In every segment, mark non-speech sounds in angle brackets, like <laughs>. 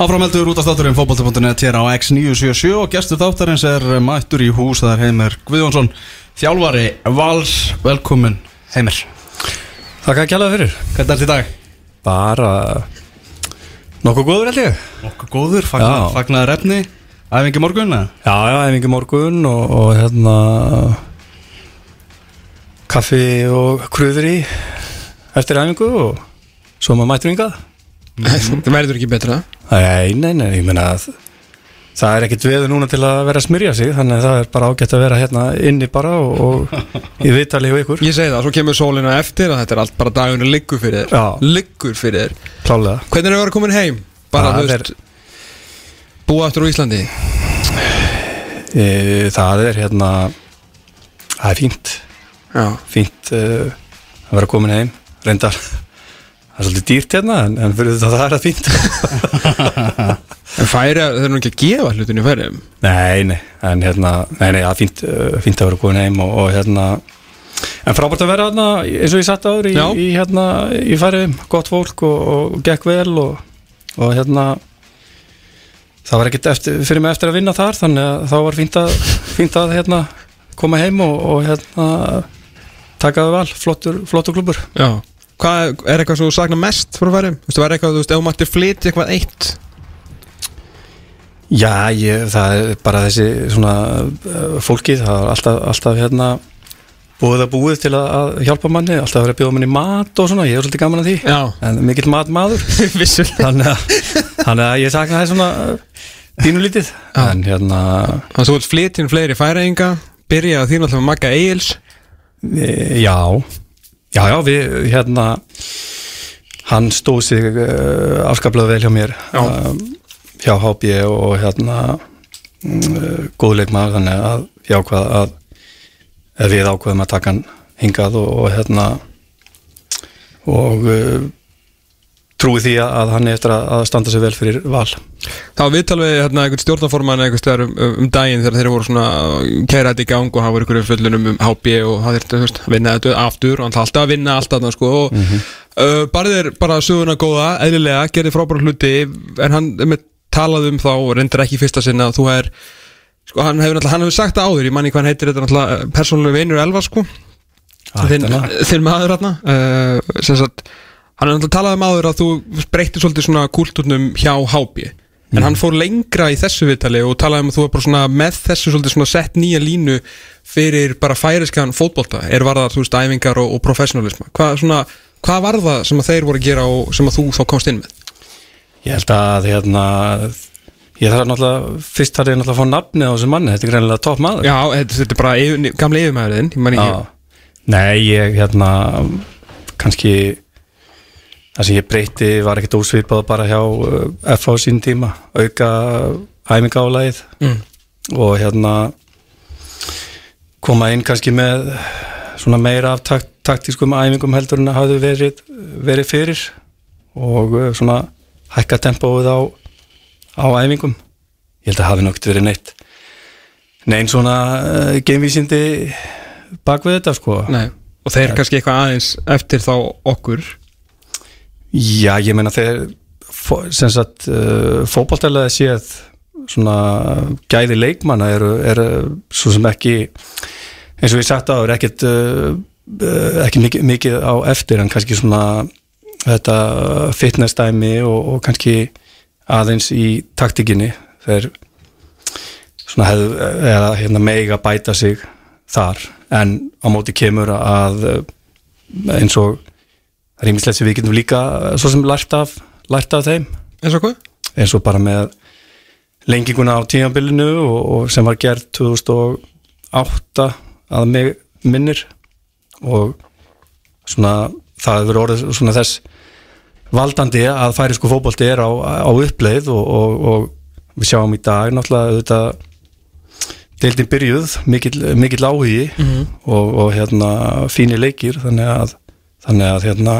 Áframeldur út af þátturinn fótbolti.net hér á X977 og gestur þáttarins er mættur í hús það er Heimir Guðjónsson þjálfari Vals, velkomin Heimir Þakka ekki alveg fyrir Hvernig er þetta í dag? Bara Nokkuð góður held ég Nokkuð góður, fagna, Já. fagnaði refni Æfingi morgun eða? Já, já, efingi morgun og, og hérna Kaffi og kröður í Eftir æfingu og Svo maður mættur yngað Það verður ekki betra. Nei, nei, nei, ég meina að Það er ekkit veður núna til að vera að smyrja sig Þannig að það er bara ágætt að vera hérna inni bara og, og í viðtali hjá ykkur. Ég segi það, svo kemur sólina eftir að þetta er allt bara dagurinn liggur fyrir þér. Liggur fyrir þér. Klálega. Hvernig er það að vera komin heim? Bara, þú veist Búa aftur á Íslandi? E, Það er hérna Það er fínt. Já. Fínt uh, að vera komin heim reyndar það er svolítið dýrt hérna en, en fyrir þetta það er það fínt. <laughs> En færi, það er nú ekki að gefa hlutinu færiðum nei, nei, en hérna nei, nei, það er fínt, uh, fínt að vera komin heim og, og hérna en frábært að vera hérna eins og ég satt áður í, í hérna í færiðum, gott fólk og, og gekk vel og, og hérna það var ekkert eftir, fyrir mig eftir að vinna þar þannig að þá var fínt að, fínt að hérna koma heim og, og hérna taka það val, flottur, flottur klubur Já Hvað er eitthvað sem þú saknar mest frá færiðum? Þú veist, það var eitthvað, þú veist, ef þú mætti flytja eitthvað eitt? Já, ég, það er bara þessi svona uh, fólkið, það er alltaf, alltaf hérna búið að búið til að, að hjálpa manni, alltaf að vera að bjóða manni mat og svona, ég er svolítið gaman að því. Já. En mikill matmaður. <laughs> Vissulega. Þannig að, þannig að ég sakna það svona uh, pínulítið Já. en hérna, Þannig að þú vilt flytja fleiri færiðinga Byrja að þín alltaf með Magga Egils? E, já já, já, við hérna hann stóð sig uh, afskaplega vel hjá mér um, hjá HB og hérna um, góðleikmaður þannig að ég ákvað að eða við ákvaðum að taka hann hingað og, og hérna og uh, trúi því að, hann er eftir að, standa sig vel fyrir val. Það var viðtal við hérna, einhvern stjórnaforman eitthvað stöðar um, um daginn þegar þeir voru svona kæra þetta í gang og hafa verið einhverju fullunum um HB og það þurfti að vinna þetta aftur og hann alltaf að vinna allt þarna sko og uh, bara þeir bara söguna góða, eðlilega, gerði frábæra hluti en hann með talaði um þá og reyndar ekki fyrsta sinna að þú er sko hann hefur náttúrulega, hann hefur sagt það áður ég manni hvað hann heitir þetta náttúrulega hann er náttúrulega talað um áður að þú breytir svolítið svona kúlturnum hjá HB en hann fór lengra í þessu viðtali og talaði um að þú er bara svona með þessu svolítið svona sett nýja línu fyrir bara færiskan fótbolta er varðar þú veist æfingar og, og professionalisma. Hvað, svona, hvað var það sem að þeir voru að gera og sem að þú þá komst inn með? Ég held að hérna ég þarf náttúrulega, fyrst þarf ég náttúrulega að fá nafni á þessu manni, þetta er greinilega topp maður. Já, þetta, er bara yfir, gamla yfirmæðurinn. Nei, ég hérna kannski það sem ég breyti var ekkert ósvipað bara hjá uh, FH sín tíma auka æfingálaðið mm. og hérna koma inn kannski með svona meira af takt, taktískum æfingum heldur en að hafði verið, verið fyrir og uh, svona hækka tempóið á, á æfingum ég held að hafi nokt verið neitt neinn svona uh, geimvísindi bak við þetta sko Nei. og þeir kannski eitthvað aðeins eftir þá okkur Já, ég meina fó- sem sagt uh, fótballtælega séð svona gæði leikmanna eru, eru svo sem ekki eins og ég sagt á er ekkert uh, uh, ekki mikið, mikið á eftir en kannski svona þetta fitness dæmi og, og kannski aðeins í taktikinni þeir svona hefðu eða hérna mega bæta sig þar. En á móti kemur að eins og það er ímislegt sem við getum líka uh, svo sem lært af, lært af þeim. Eins og hvað? eins og bara með lenginguna á tímabilinu og, og sem var gerð 2008 að mig minnir. Og svona það hefur orðið svona þess valdandi að færi sko fótbolti er á, á uppleið og, og, og við sjáum í dag náttúrulega auðvitað deildin byrjuð, mikill, mikill áhugi og, og hérna fínir leikir þannig að, þannig að hérna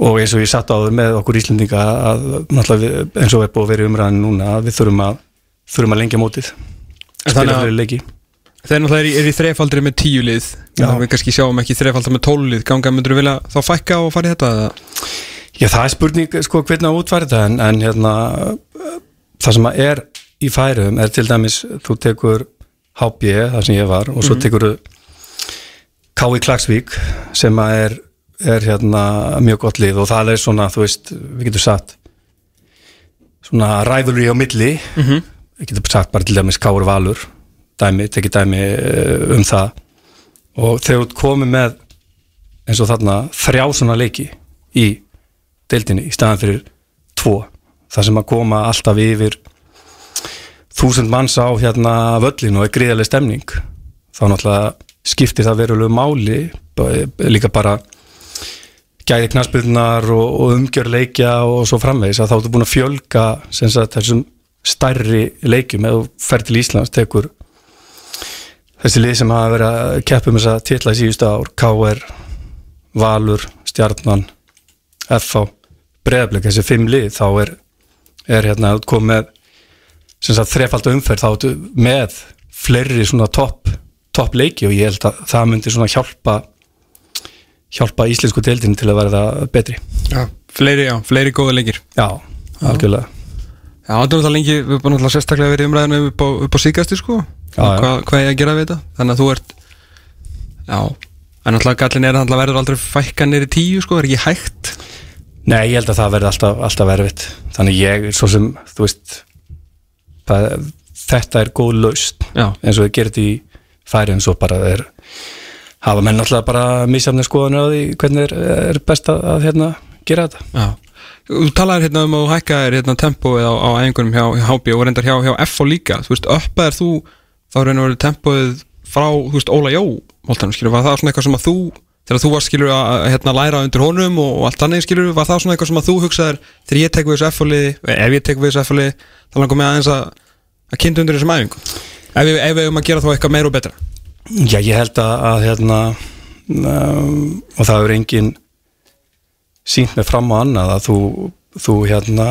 og eins og ég satt áður með okkur Íslendinga að náttúrulega við, eins og er búið að vera í umræðinu núna að við þurfum að þurfum að lengja mótið þannig að- leiki Þeir náttúrulega er í, er þrefaldri með tíu lið. Við kannski sjáum ekki þrefaldri með tólf lið Ganga myndur vilja þá fækka og fara í þetta? Já, það er spurning sko hvernig að útfæra þetta en, en hérna það sem að er í færum er til dæmis þú tekur HB, það sem ég var og svo tekur K.I. Klagsvík sem er, er hérna mjög gott lið og það er svona, þú veist, við getum sagt svona rivalry á milli við getum sagt bara til dæmis K.R. Valur dæmi, tekið dæmi eh, um það og þegar ert komið með eins og þarna þrjá svona leiki í deildinni í staðan fyrir tvo það sem að koma alltaf yfir þúsund manns á hérna völlin og er gríðarlega stemning þá náttúrulega skiptir það verulegu máli líka bara gæði knarsbyrnar og, og umgjörleikja og svo framvegis að þá ertu búin að fjölga sagt, þessum stærri leikjum. Eða fer til Íslands tekur þessi lið sem hafa verið að keppa um þess að titla í síðustu ár KR, Valur, Stjarnan FH, Breiðablik þessi fimm lið þá er, er hérna með sagt þrefald umferð þá ertu með fleiri svona topp topp leiki og ég held að það myndi svona hjálpa hjálpa íslensku deildin til að verða betri. Já, fleiri, já, fleiri góða leikir. Já, algjörlega. Já, þetta er náttúrulega lengi, við erum náttúrulega sérstaklega verið umræðinu upp á, upp á síkasti sko. Já, já. Hvað, ég að gera við þetta? Þannig að þú ert Já, en náttúrulega gallin er að verður aldrei fækka nýri tíu sko, er ekki hægt? Nei, ég held að það verði alltaf, alltaf verfitt þannig ég, svo sem, þú veist það, þetta er góð laust eins og þau þetta í færi en svo bara er hafa menn alltaf bara misjafni skoðanir á því hvernig er, er best að, að hérna, gera þetta. Já. Þú talaðir hérna um að þú hækkaðir hérna tempóið á, á æfingunum hjá, HB og reyndar hjá, hjá FO líka. Þú veist, uppaðir þú þá reynir verið tempóið frá, þú veist, Óla Jó Móltanum, skilur, var það svona eitthvað sem að þú þegar þú varst, skilur, að hérna, læra undir honum og, og allt annað, skilur, var það svona eitthvað sem að þú hugsaðir þegar ég tek við þessu FO-liði, ef ég tek við þessu FO-liði þá langar mig aðeins að, að kynna undir þessum æfingu ef við ef við eigum að gera þá eitthvað meira og betra? Já, ég held að, að hérna um, og það er engin sínt með fram á annað að þú, þú hérna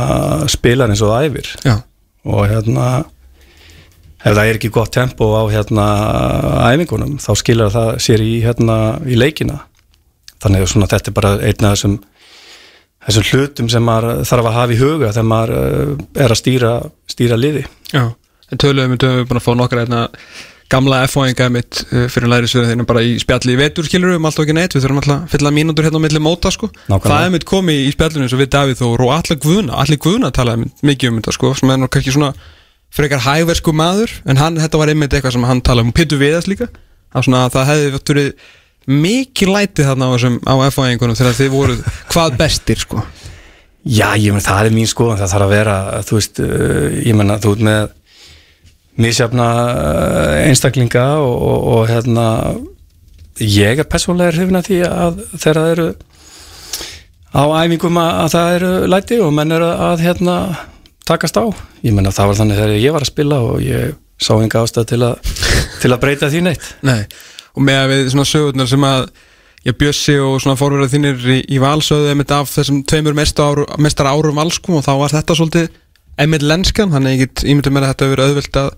spilar eins og það æfir. Já, og hérna ef það er ekki gott tempo á hérna æfingunum þá skilur það sér í hérna í leikina. Þannig að svona þetta er bara einn af þessum þessum hlutum sem maður þarf að hafa í huga þegar maður uh, er að stýra stýra liði. Já Töluðum við höfum búin að fá nokkra hérna gamla F-fóinga mitt uh, fyrir lærisverðin þeirna bara í spjalli í vetur skilur við um allt og ekki neitt, við þurfum alltaf að fylla mínútur hérna á milli móta sko, Nákvæmlega. það er mitt komið í spjallinu eins og við Davíð og allir Guðna. Allir Guðna talaði mynd- mikið um þetta sko sem er nú kannski svona frekar hæversku maður en hann, þetta var einmitt eitthvað sem hann talaði um. Pittu Viðas líka, svona, að það hefði mikið lætið þarna á, á F-fóingunum þegar þið voruð hvað bestir sko. Já, ég menn það er mín skoðan það þarf að vera, þú veist uh, ég menn að þú ert með misjafna uh, einstaklinga og, og, og hérna ég er persónlega hrifin að því að þegar það eru á æfingum að, að það eru læti og menn eru að hérna takast á, ég menn að það var þannig þegar ég var að spila og ég sá enga ástæð til að, til að breyta því neitt. Nei, og með að við svona sögurnar sem að ég Bjössi og svona fórverðar þínir í, í valsöðu einmitt af þessum tveimur mestar áru, mestar árum valskum og þá var þetta svolítið einmitt lenskan, þannig ég get ímyndið mér að þetta hefur verið auðvilt að,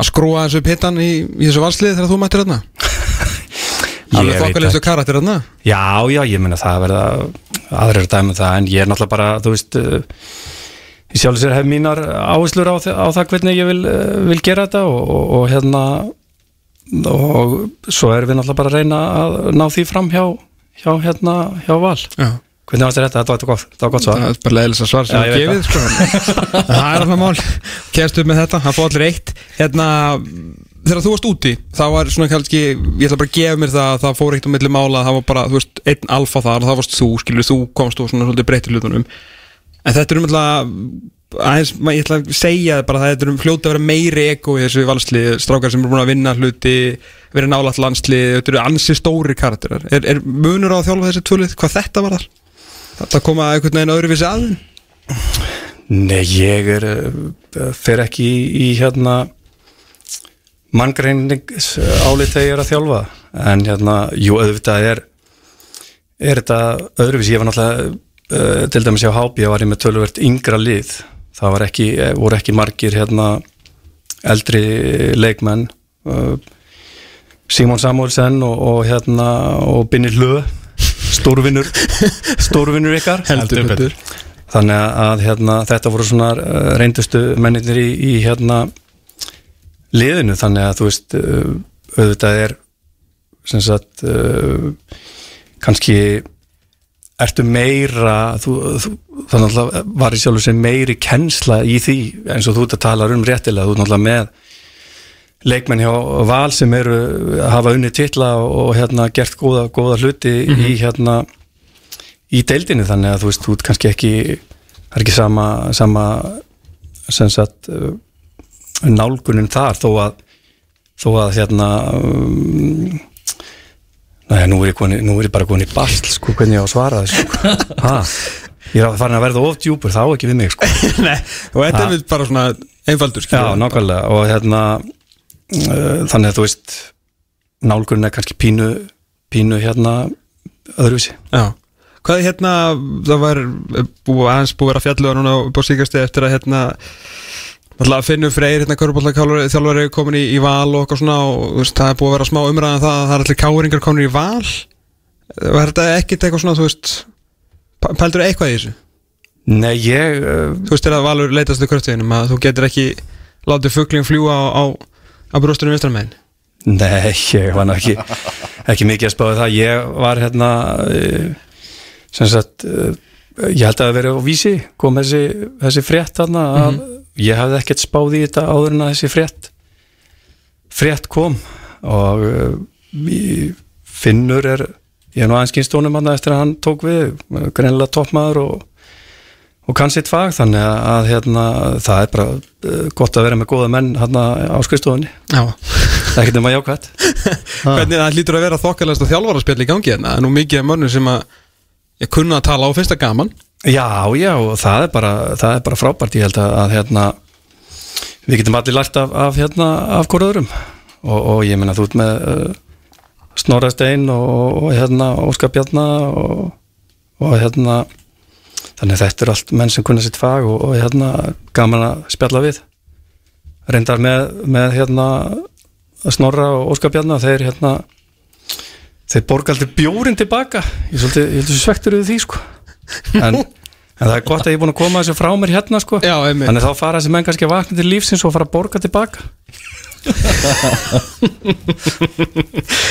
að skrúa þessu pittan í, í þessu valslið þegar þú mættir þarna? <laughs> Alveg Ég veit þokkalistu karakter þarna? Já, já, ég menna það verða aðrir dæmi um það en ég er náttúrulega bara, þú veist ég sjálf sér hef mínar áherslur á, á það hvernig ég vil, uh, vil gera þetta og, og, og hérna og svo erum við náttúrulega bara að reyna að ná því fram hjá, hjá hérna, hjá val. Já hvernig varst þetta, þetta var gott, gott Það svar er bara leiðilega svar sem það veit gefið sko. <laughs> Það er alltaf mál. Kæst upp með þetta, hann fóð allir eitt. Hérna, þegar þú varst úti þá var svona kannski, ég ætla bara að gefa mér það að það fór eitt á milli mála það var bara, þú veist, einn alfa þar það varst þú skilur, þú komst og svona svolítið breytir hlutunum. En þetta er um alltaf aðeins, ég ætla að segja bara það þetta er um fljóta að vera meiri ego í þessu valslið strákar sem eru búin að vinna hluti verið nálægt landslið, þetta eru ansi stóri karakterar, er, er munur á þjálfa þessi tvölið, hvað þetta var þar? Þetta koma einhvern veginn öðruvísi aðeins Nei, ég er uh, fer ekki í, í hérna manngreinnings álið þegar ég er að þjálfa. En hérna, jú, auðvitað er er þetta öðruvísi. Ég var náttúrulega uh, til dæmis hjá HB var ég með töluvert yngra lið. Það var ekki, eh, voru ekki margir hérna eldri leikmenn uh, Simon Samuelsen og, og hérna og Binni Hlö stórvinnur stórvinnur ykkar. Heldur betur. þannig að, hérna, þetta voru svona uh, reyndustu menninir í, í hérna liðinu. Þannig að þú veist uh, auðvitað er sem sagt uh, kannski ertu meira þú, þú, þannig að var í sjálfur sem meiri kennsla í því eins og þú ert að tala um réttilega, þú ert náttúrulega með leikmenn hjá Val sem eru hafa unni titla og, og hérna gert góða, góða hluti í hérna í deildinu þannig að þú veist, þú ert kannski ekki það er ekki sama, sama sem sagt uh, nálgunin þar þó að þó að hérna um, næja, nú er ég, koni, nú er ég bara komin í basl sko, hvernig ég á að svara þessu sko. <laughs> ha, ég er að farin að verða of djúpur þá ekki við mig sko. <laughs> Nei, og þetta er bara svona einfaldur já, skilur. nákvæmlega og hérna þannig að þú veist nálgunin er kannski pínu pínu hérna öðruvísi. Já. Hvað er hérna, það var eh, búið aðeins búið að vera fjalluða núna upp á síkasti eftir að hérna Alltaf finnur Freyr, hérna Körbólta þjálfari komin í, í val og eitthvað svona og veist, það er búið að vera smá umræðan það að það er allir káringar komin í val. Var þetta ekkit eitthvað svona, þú veist Pældur eitthvað í þessu? Nei, ég Þú veist, þegar Valur leitast til kröftuðinum að þú getur ekki látið fugling fljúa á, á, á brústunum vinstramenn Nei, ég var ekki ekki mikið að spáði það. Ég var hérna uh, sem sagt uh, ég held að það veri á vísi kom þessi, þessi frétt þarna að ég hafði ekkert spáð í þetta áður en að þessi frétt frétt kom. Og uh, við- Finnur er ég er nú aðeins kynstónum hann eftir að hann tók við greinilega toppmaður og, og kann sitt fag þannig að, að hérna, það er bara uh, gott að vera með góða menn hérna á skrifstofunni. Já. Það er ekkert um að jákvæmt <laughs> Hvernig það hlýtur að vera þokkalegast að þjálfaraspjall í gangi hérna? Er nú mikið af mönnum sem að ég kunna að tala á fyrsta gaman. Já, já, og það er bara, það er bara frábært, ég held að, að hérna, við getum allir lært af, af, hérna, af hvort öðrum. Og, og ég meina þú ert með uh, Snorra Stein og, og hérna Óskar Bjarna og, og hérna þannig að þetta er allt menn sem kunna sitt fag og, og hérna gaman að spjalla við. Reyndar með, með hérna Snorra og Óskar Bjarna þeir hérna þeir borga aldrei bjórin tilbaka. Ég er svolítið, ég heldur svektur yfir því sko. En, en það er gott að ég er búin að koma þessu frá mér hérna sko. Já, þannig þá fara þessi menn kannski að vakna til lífsins og fara að borga tilbaka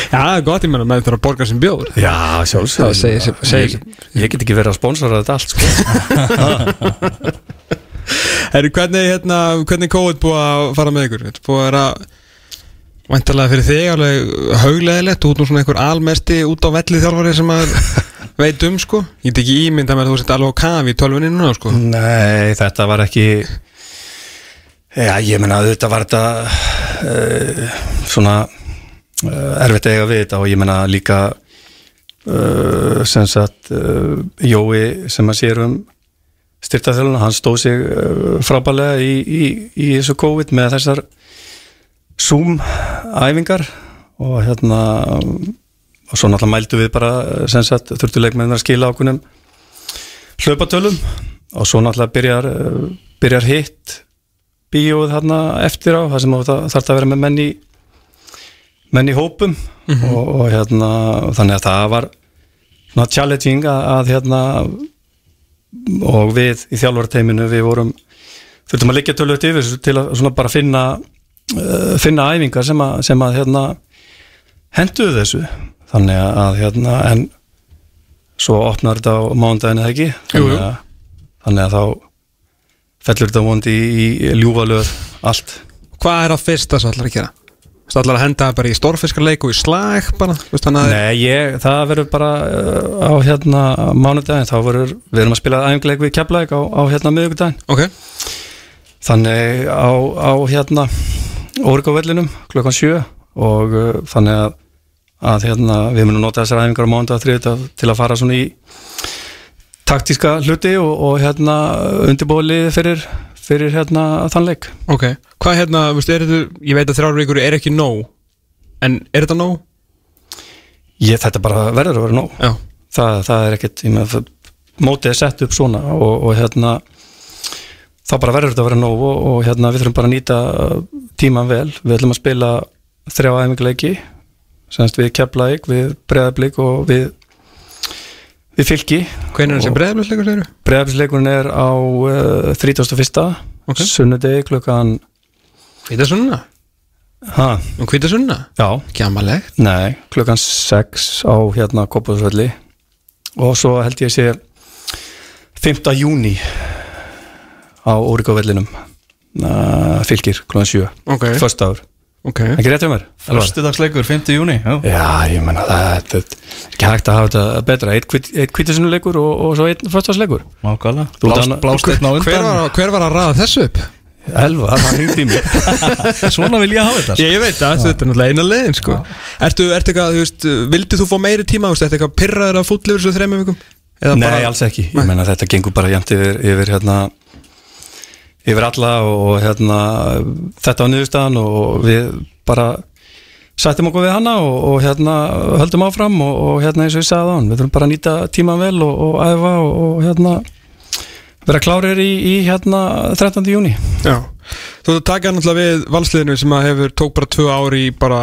Já, það er gott ég menna með þetta að borga sem bjóður Já, sjálfsög Það ég, get ekki verið að sponsora þetta allt sko. <laughs> Herri, hvernig, hérna, hvernig COVID búið að fara með ykkur? Þetta búið að vera Væntalega fyrir þig alveg haugleðilegt út nú svona einhver almesti út á velli þjálfari sem að <laughs> veit um sko. Ég get ekki ímynda með að þú sett alveg á kafi í tölvunni núna sko. Nei, þetta var ekki Já, ég meina þetta var þetta uh, svona uh, erfitt eiga við þetta og ég meina líka uh, sem sagt Jói sem að sér um styrtaþjálfuna, hann stóð sig frábælega í, í, í þessu COVID með þessar Zoom-æfingar og hérna og svo náttúrulega mældu við bara sem sagt þurftuleikmenn að skila ákunum hlaupatölum og svo náttúrulega byrjar, byrjar hitt bíóið þarna eftir á það sem þú þarf það að vera með menn í menn í hópum. Og, og hérna þannig að það var svona challenging að, að hérna og við í þjálfarteiminu við vorum þurftum að liggja tölvöld yfir til að svona bara finna uh, finna æfingar sem að, sem að hérna henduðu þessu. Þannig að hérna en svo opnar þetta á mándaginu ekki? Þannig að, þannig að þá fellur þetta vondi í, í ljúfalöð allt. Hvað er að fyrsta sem allar að gera? Það allar að henda bara í stórfiskarleik og í slag bara, Nei, ég, það verður bara uh, á hérna mánudaginn, þá verður við erum að spila æfingleik við keflæk á, á hérna miðugudaginn, Ok, þannig á, á hérna Órgóvellinum klokkan sjö og uh, þannig að, að hérna við munum nota þessar æfingar á mánudag til að fara svona í taktíska hluti og, og hérna undirbóli fyrir, fyrir hérna þannleik ok Hvað hérna, er þetta, ég veit að þrjár vikur er ekki nóg En er þetta nóg? ég, þetta bara verður að vera nóg. Já, það, það er ekkert ég með, mótið er sett upp svona og, og hérna þá bara verður þetta að vera nóg og, og hérna við þurfum bara að nýta tíman vel. Við ætlum að spila þrjá æfinguleiki semst við Keflæk, við Breðablík og við við fylki Hvernig er þessi breyðablisleikur segir Breiðablisleikurinn er á uh, 31. Ok. sunnudegi klukkan Hvítasunna? Um hvítasunna? já, Gjamalegt nei, klukkan 6 á hérna Kópavöðsvelli og svo held ég sé 5. júni á Órikavellinum uh, fylgir klukkan 7 Ok, Föstaður, ok ekki rétt hjá mér? Elvar? Föstudagsleikur, 5. júni já. Já, ég menna það þetta er ekki hægt að hafa þetta betra eitt, kvítisunuleikur og, og svo einn föstaðsleikur Nákvæmlega Þú Blás, danna- Blásteinn á hver undan var, hver var að raða þessu upp? Elva, það hringdi í mig <laughs> Svona vil ég hafa þetta Ég, ég veit það, þetta er náttúrulega eina leiðin sko. Ertu, ertu eitthvað, þú veist, vildi þú fá meiri tíma, ertu eitthvað pyrraður að fúllur þessu þremmu vikum? Eða Nei, bara- alls ekki, ég menna þetta gengur bara jæmt yfir, yfir hérna yfir alla og hérna þetta var niðurstaðan og við bara sættum okkur við hana og, og hérna höldum áfram og, og hérna eins og ég sagði á hann, við þurfum bara að nýta tíman vel og, og æfa og, hérna vera klárir í, í hérna 13. júni Já, þú taka náttúrulega við valsliðinu sem að hefur tók bara tvö ári í bara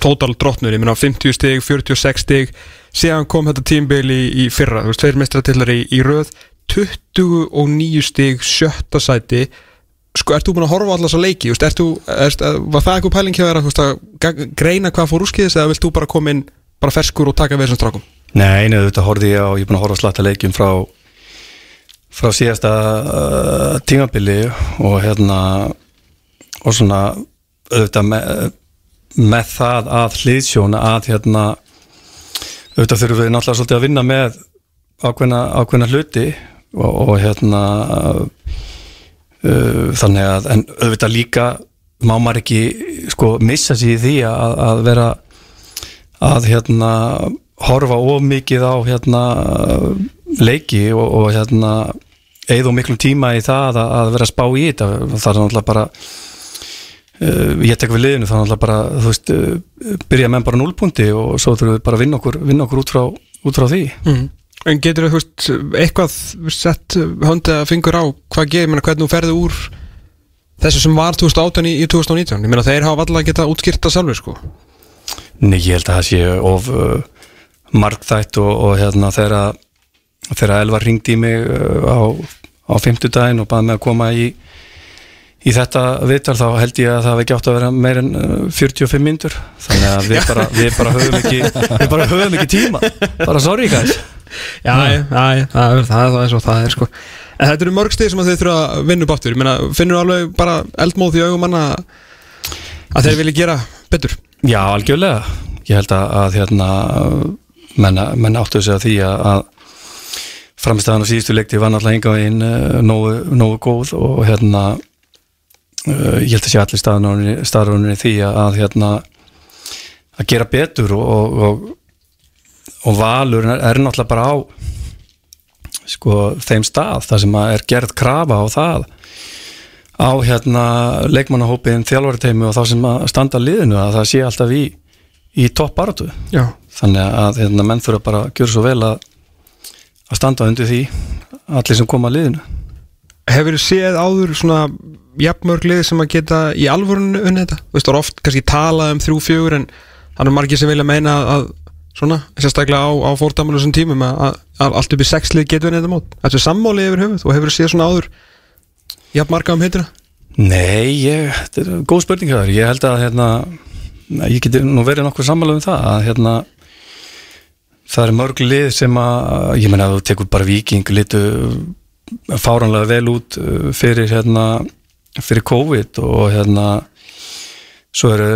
total drottnur, ég meina 50 stig, 46 stig síðan kom þetta tímbil í, í fyrra, þú veist, tveir mestratillar í, í röð 29 stig sjötta sæti. Sko, ert þú búin að horfa allas að leiki, ert þú ert, var það eitthvað pæling hjá þér að, að greina hvað fór úrskiðis eða vilt þú bara koma inn bara ferskur og taka við þessum strákum? Nei, neðu þetta horfði ég á, ég er búin að horfa á slatta leikjum frá frá síðasta uh, tímabili og hérna og svona auðvitað með, með það að hliðsjóna að hérna auðvitað þurfum við náttúrulega svolítið að vinna með ákveðna, ákveðna hluti og, og hérna uh, þannig að en auðvitað líka má maður ekki sko missa sig í því að, að vera að hérna horfa of mikið á hérna leiki og, og hérna eigðu miklum tíma í það að, að vera að spá í þetta það er náttúrulega bara uh, ég tek við liðinu er náttúrulega bara þú veist, uh, byrja með bara núlpunkti og svo þurfum við bara að vinna okkur, vinna okkur út, frá, út frá því Mm. En getur þú veist, eitthvað sett höndið að fingur á hvað menna, hvernig þú ferði úr þessu sem var 2018 í, í 2019 ég meina þeir hafa allavega geta útskýrta sjálfur sko. Nei, ég held að það sé of uh, margþætt og, og hérna þegar Elvar ringdi í mig uh, á, á fimmtudaginn og baði mig að koma í í þetta viðtal þá held ég að það hefði átt að vera meir en uh, 45 myndur þannig að við bara, við bara höfum ekki við bara höfum ekki tíma. Bara sorry guys Já, já, það er það, er svo það er sko. En þetta eru mörg stig sem þeir þurfa að vinna upp aftur. Ég meina, finnur alveg bara eldmóð í augum manna að þeir vilja gera betur? Já, algjörlega. Ég held að, að hérna menn, menn áttu sig að því að, að framstæðan á síðustu leikti var náttúrulega enga veginn uh, nógu, nógu góð og hérna uh, ég held að sé allir staðrunni því að, að hérna að gera betur og, og, og, og valur er, er náttúrulega bara á sko þeim stað þar sem er gerð krafa á það á hérna leikmannahópin þjálfariteimi og þá sem að standa liðinu að það sé alltaf í, í topp baratu Já, þannig að hérna, menn þurfa bara að gjöra svo vel að, að standa undir því allir sem koma að liðinu. Hefur þið séð áður svona jafnmörg lið sem að geta í alvörun unni þetta, þú veist, það er oft kannski talað um þrjú fjögur en það er margir sem vilja meina að svona, sérstaklega á, á fórdamalusum tímum að, allt upp í sex lið getur unni þetta mót. Þetta er sammáli yfir höfuð? Og hefur séð svona áður jafn marga um heitina Nei, ég, þetta er góð spurning hjá þér. Ég held að hérna, ég geti nú verið nokkuð sammála um það að hérna það er mörg lið sem að ég menna að þú tekur bara viking litu fáranlega vel út uh, fyrir hérna fyrir COVID og hérna svo eru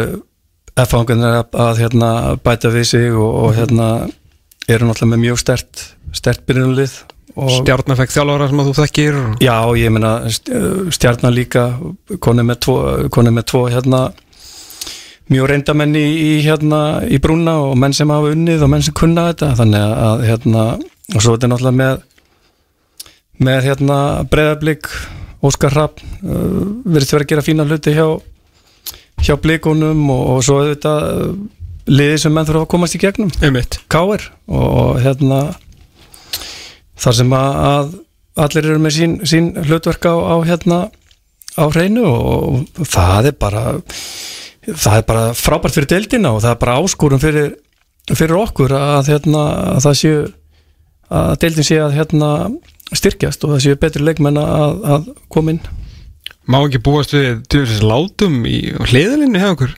F-fangarnir að, að hérna bæta við sig og, og hérna eru náttúrulega með mjög stert stert byrjunlið og Stjarnafæk þjálfara sem að þú þekkir. Já, ég meina stjarnan líka konið með tvo, konið með tvo hérna mjög reyndamenn í, í hérna í brúna og menn sem hafa unnið og menn sem kunna þetta þannig að hérna og svo þetta er náttúrulega með með hérna breðablík Óskar Rapp verið til að gera fína hluti hjá hjá blíkunum og, og svo þetta uh, liði sem menn þurfa að komast í gegnum Einmitt. Káir og, og hérna þar sem að, allir eru með sín, sín hlutverk á, á hérna á hreinu og, það er bara það er bara frábært fyrir deildina og það er bara áskorun fyrir, fyrir okkur að, hérna, að það séu að deildin sé að hérna styrkjast og það séu betri leikmenn að, að koma inn Má ekki búast við til þess látum í hliðalinu hjá okkur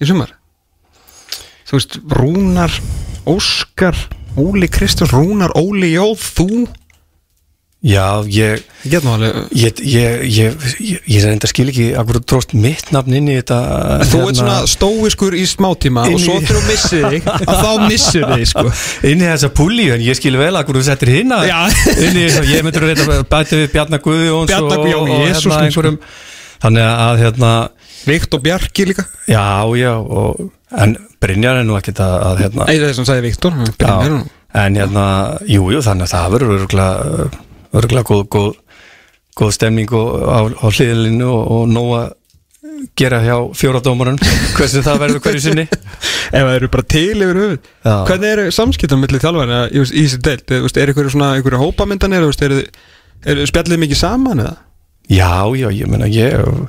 í sumar? Þú veist, Rúnar Óskar, Óli Kristjáns Rúnar, Óli Jóð, þú Já, ég Ég ég, ég, ég, reynda skil ekki að þú tróst mitt nafn inn í þetta hérna, Þú ert svona stóiskur í smátíma og svo þegar þú missir þig að þá missir þig sko. <laughs> Inn í þessa púli en ég skil vel að þú settir hinna inn í þess að ég myndur að reynda bæti við Bjarnar Guðjóns Bjarna og, Guðjón, og Jesús hérna sko. einhverjum. Þannig að hérna Vikt og Bjarki líka. Já, já, og, en Brynjar er nú ekkert að, að hérna Æ, það er sem sagði Viktor en hérna, jú, jú, þannig að það verður örgulega, góð, góð, góð stemning á, á hliðilinu og, og nóg að gera hjá fjóradómarun <laughs> hversu það verður hverju sinni Ef það eru bara til yfir Já. Hvernig eru samskiptum millir þjálfæri í, þessi veist, Er ykkur svona ykkur hópamyndanir? Er, er spjallið mikið saman eða? Já, já, ég meina ég uh,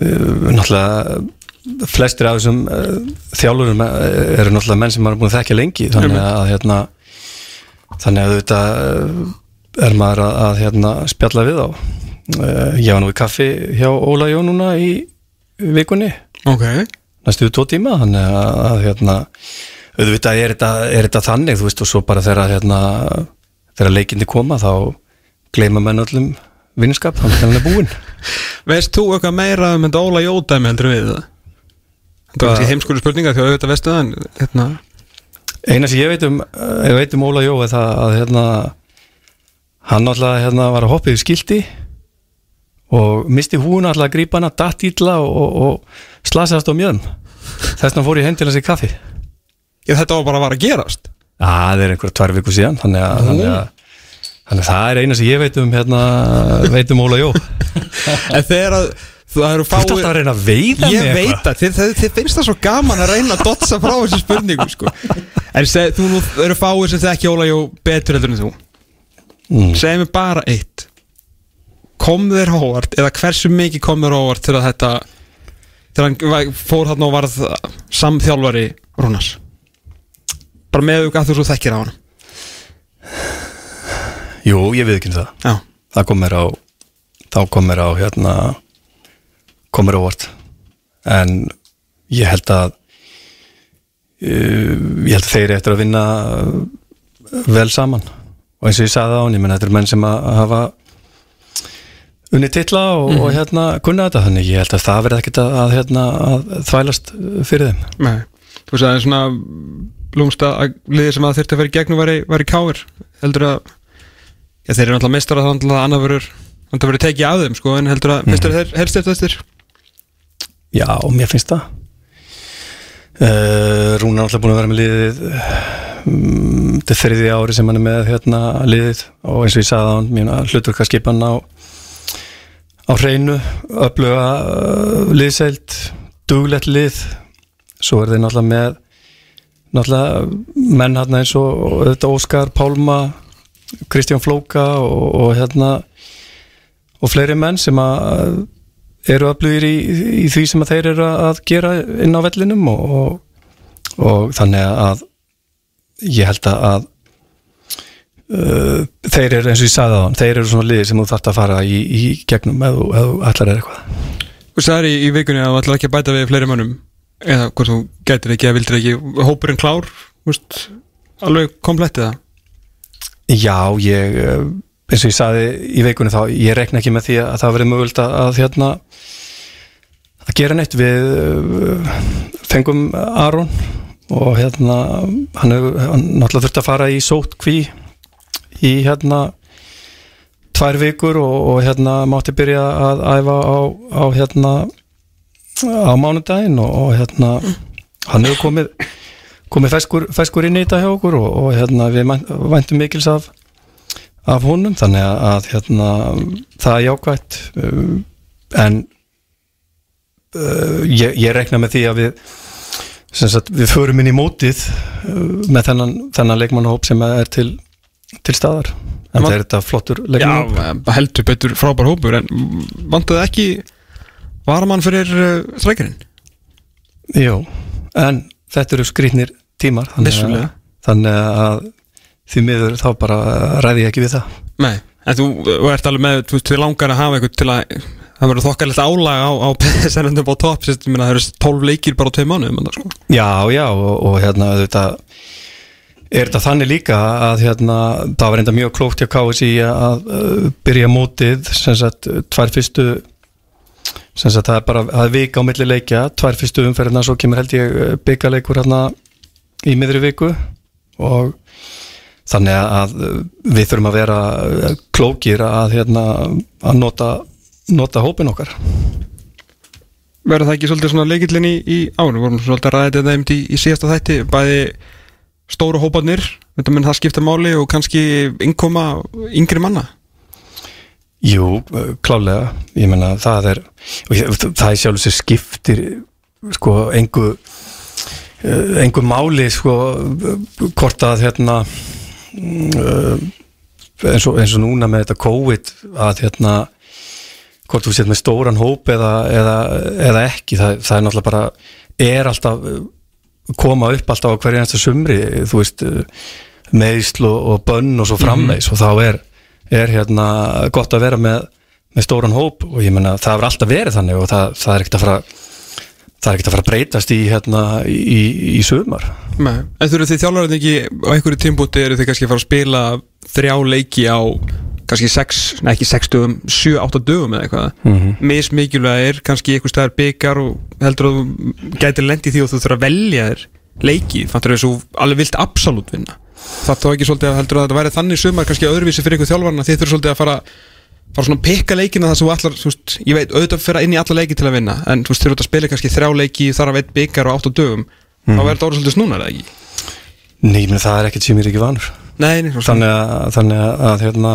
náttúrulega flestir af þessum uh, þjálfurum uh, eru náttúrulega menn sem maður er búin að þekkja lengi þannig að hérna þannig að þetta er maður að, að hérna, spjalla við á. Uh, ég var nú í kaffi hjá Óla Jó núna í vikunni. Ok. Næstu tvo tíma þannig að, að hérna auðvitað er þetta, er þetta þannig þú veist og svo bara þegar hérna þegar leikindi koma þá gleyma menn öllum vinskap þannig að hann er búinn. <laughs> Veist þú eitthvað meira um þetta Óla Jódæmi heldur við? Það? Þetta er heimskólu spurninga því að auðvitað veistu það en hérna. Eina sem ég veit um, ég veit um Óla Jó er það að hérna hann alltaf hérna var að hoppa í skildi og misti hún alltaf að grípa hana datt ítla og, og, og slasaðast á mjöðum þess vegna fór ég heim til að sé kaffi. Ég þetta var bara að vara að gerast. Já, það er einhverja tvær viku síðan þannig að, þannig að, þannig að það er eina sem ég veit um hérna, veit um Óla Jó. <laughs> En þegar að það Þú ert alltaf að reyna að veiða Ég mig veit eitthvað. að þið, þið, þið finnst það svo gaman að reyna að dotsa frá þessu spurningu sko. En þú eru fáið sem þekki Óla Jó betur heldur en þú Mm. Segð mér bara eitt. Kom þér á óvart eða hversu mikið kom þér á óvart til að þetta þegar hann var- fór þarna og varð samþjálfari Rúnars? Bara með þú að þú svo þekkir á hann Jú, ég við ekki það. Já, Það kom mér á þá kom mér á hérna kom mér á vort en ég held að uh, ég held að þeir eru eftir að vinna vel saman og eins og ég sagði á hann, ég menn þetta eru menn sem að hafa unni titla og, og hérna kunna þetta. Þannig ég held að það verði ekkert að, að, hérna, að þvælast fyrir þeim. Nei. Þú veist að það er svona lúmst að liðið sem að þurfti að vera í gegnum var í, káir heldur að já, þeir eru náttúrulega mistara þannig að annað verður þannig að verður tekið af þeim sko en heldur að mm. mistar þeir helst eftir. Þessir Já, mér finnst það. Uh, Rúnar er alltaf búin að vera með liðið þetta er þriði ári sem hann er með hérna liðið og eins og ég sagði á hann mjög hlutur hvað skipa hann á á hreinu, öfluga uh, liðseild, duglegt lið. Svo er þeir náttúrulega með náttúrulega menn hann eins og, og þetta Óskar Pálma Kristján Flóka og, og hérna og fleiri menn sem að eru öflugir í, í því sem að þeir eru að gera inn á vellinum og, og þannig að ég held að uh, þeir eru eins og ég sagði á hann þeir eru svona liðir sem þú þarft að fara í, í gegnum eða ætlar er eitthvað. Þú sagði í, vikunni að þú ætlar ekki að bæta við fleiri mönnum. Eða hvort þú gætir ekki eða vildir ekki hópurinn klár, veist alveg komplett eða? Já, ég uh, eins og ég sagði í veikunni þá ég rekna ekki með því að það verið mögult að, að hérna að gera neitt. Við uh, fengum Aron og hérna hann, hefur- hann náttúrulega þurfti að fara í sótt kví í hérna tvær vikur og, og hérna mátti byrja að æfa á, á hérna á mánudaginn og, og hérna hann hefur komið komið feskur, feskur inn í þetta hjá okkur og, og hérna við væntum mikils af, af honum. Þannig að, hérna það er jákvætt um, en uh, ég, ég rekna með því að við sagt, við förum inn í mótið uh, með þennan, þennan leikmannahóp sem er til, til staðar. En það er þetta flottur leikmannahóp Já, heldur betur frábær hópur en vantuði ekki varamann fyrir uh, streikarinn Jú, en þetta eru skrýtnir tímar þannig að, þannig að því miður þá bara ræði ég ekki við það. Nei, en þú þú ert alveg með, þú veist, við langar að hafa eitthvað til að það verður þokkalegt álag á, á PSN-endum á topp, það eru 12 leikir bara á tvei mánuðum, þarna, sko. Já, já, og, og hérna þetta er þetta þannig líka að hérna, það var enda mjög klókt hjá KSI að uh, byrja mótið sagt, tvær fyrstu sagt, það er bara, er vika á milli leikja, tvær fyrstu umferðina svo kemur held ég byggaleikur hérna í miðri viku og þannig að við þurfum að vera klókir að hérna að nota, nota hópin okkar. Verður það ekki svolítið svona leikillin í, í við vorum svolítið að ræða þetta einmitt í, í síðasta þætti, bæði stóru hópanir, þetta menn það skipta máli og kannski innkoma yngri manna. Jú, klálega, ég menna það er, ég, það er sjálf sem skiptir sko engu engu máli sko hvort að hérna eins, og, eins og núna með þetta COVID að hérna hvort þú set með stóran hóp eða, eða, eða ekki, það, það er náttúrulega bara er alltaf koma upp alltaf á hverju einasta sumri þú veist, meðsl og, og bönn og svo frammeis og þá er er hérna gott að vera með, með stóran hóp og ég menna það hefur alltaf verið þannig og það, það er ekkert að fara það er ekkert að fara að breytast í hérna í, í sumar Nei. En þú eru því þjálfarinn ekki á einhverju tímbúti eru þið kannski að fara að spila þrjá leiki á kannski 6, nei ekki 6 dögum 7-8 dögum eða eitthvað mm. -hmm. mismikilvægir, kannski einhver staðar byggar og heldur að þú gætir lendi því og þú þurfa að velja þér leiki þess að þú alveg vilt absolutt vinna það þá ekki svolítið að heldur að þetta væri þannig sumar kannski öðruvísi fyrir ykkur þjálfarna þið þurfa svolítið að fara fara svona að pikka leikina þar sem þú allar, þú veist, ég veit, auðvitað fyrir inn í alla leiki til að vinna, en þú veist, þurfa að spila kannski þrjá leiki, þar að veit byggar og 8 dögum þá verður þetta orðið svolítið snúnar, eða ekki? Nei, menn það er ekkert sem ég er ekki vanur Nei, nei, þannig að, þannig að hérna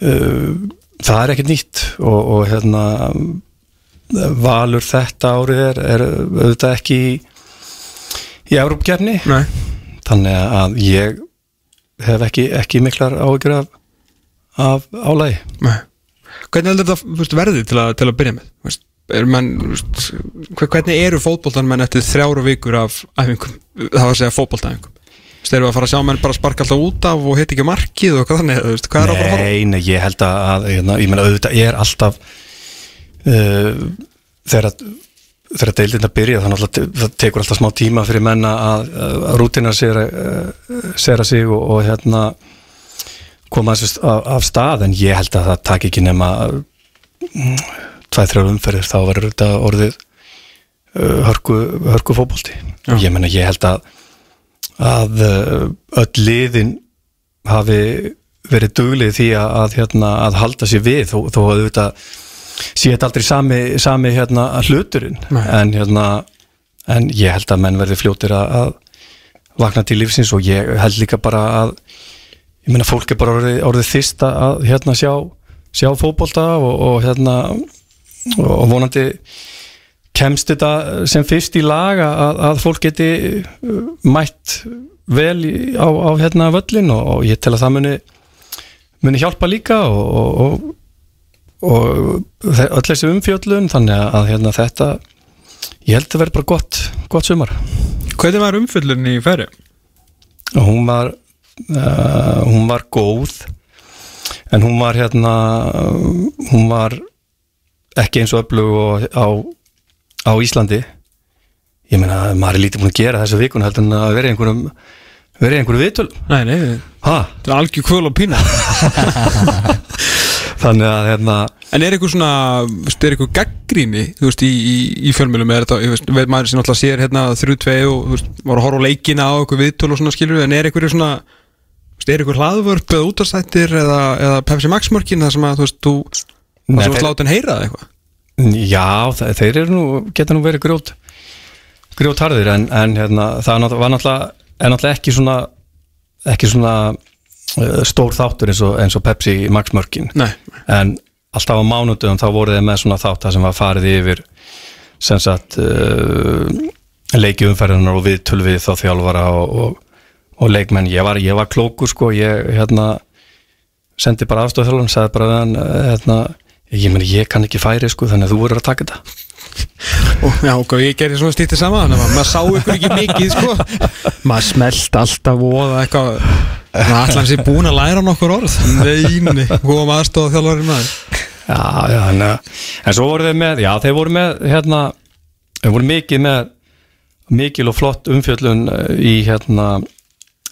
það er ekkert nýtt og, og hérna valur þetta árið er, er auðvitað ekki í, í Európkefni Nei, þannig að ég hef ekki, ekki miklar áhyggjur af, af álægi nei. Hvernig heldur þetta verðið til að, til að byrja með? Þú Veist, er mann, hve- hvernig eru fótboltan menn eftir þrjára vikur af æfingum, það var að segja fótboltaæfingum Erum við að fara að sjá menn bara sparka alltaf út af og hitt ekki markið og eitthvað þannig, þú veist, hvað er á að fara að? Nei, nei, ég held að, að hérna, ég meina auðvitað ég er alltaf uh, þegar að þegar deildin að byrja þannig að það tekur alltaf smá tíma fyrir menna að, að rútina sér uh, sera sig og, og hérna koma þessu af, af stað en ég held að það taki ekki nema mm, tvæð þrjár umferðir þá verður þetta orðið uh, hörku, hörku fótbolti Já. ég meina ég held að að uh, öll liðin hafi verið duglið því að, að, hérna, að halda sér við þó, þó að auðvitað sé þetta aldrei sami, sami hérna, hluturinn. En, hérna, en ég held að menn verði fljótir að, að vakna til lífsins og ég held líka bara að ég meina fólk er bara orðið, orðið þýst að hérna, sjá, sjá fótbolta og, og hérna og vonandi kemst þetta sem fyrst í lag að, að fólk geti uh, mætt vel á, á hérna völlin og, og ég tel að það muni muni hjálpa líka og, og, og, öll þessi umfjöllun þannig að hérna, þetta ég held að vera bara gott, gott sumar Hvernig var umfyllun í færi? og hún var uh, hún var góð en hún var hérna hún var ekki eins og öflug og á, á Íslandi. Ég meina maður er lítið búin að gera þessa vikun heldur en að vera í einhverjum vera í einhverju vitul Nei, nei, ha? þetta er algjör kvöl og pína. <laughs> Þannig að hérna En er eitthvað svona, er eitthvað gaggríni, þú veist, í, í, í fjölmjölum er þetta, ég veist, veit maður sem alltaf sér hérna þrjú tvei og, þú veist, var að horfa á leikina á eitthvað viðtöl og svona skilur en er eitthvað svona, er eitthvað hlaðvörp eða útastættir eða, eða Pepsi Max mörkin það sem að, þú veist, þú, það Nei, sem að þeir- slátt en heyra eitthvað Já, þe- þeir eru nú, geta nú verið grjót grjótharðir en, en hérna, það var náttúrulega er náttúrulega ekki svona ekki svona uh, stór þáttur eins og, eins og Pepsi Max Mörkin. Nei, en alltaf á mánudum þá voru þeir með svona þátt sem var farið yfir sem sagt uh, leikjumferðunar og við tölvið þá þjálfara og, og, og leikmenn. Ég var, ég var klókur sko ég hérna sendi bara afstöð þjálfan sagði bara uh, hérna, ég meni ég kann ekki færi sko þannig að þú voru að taka þetta. Og já, ok, ég gerði svona stýttið saman þannig að maður sá ykkur ekki mikið sko. maður smelt alltaf voða eitthvað allan sér búin að læra nokkur orð. Neini, góðum aðstofa þjálfarinn maður. Já, já, en, en svo voru þeir með, já, þeir voru með hérna, þeir voru mikið með mikil og flott umfjöllun eh, í hérna,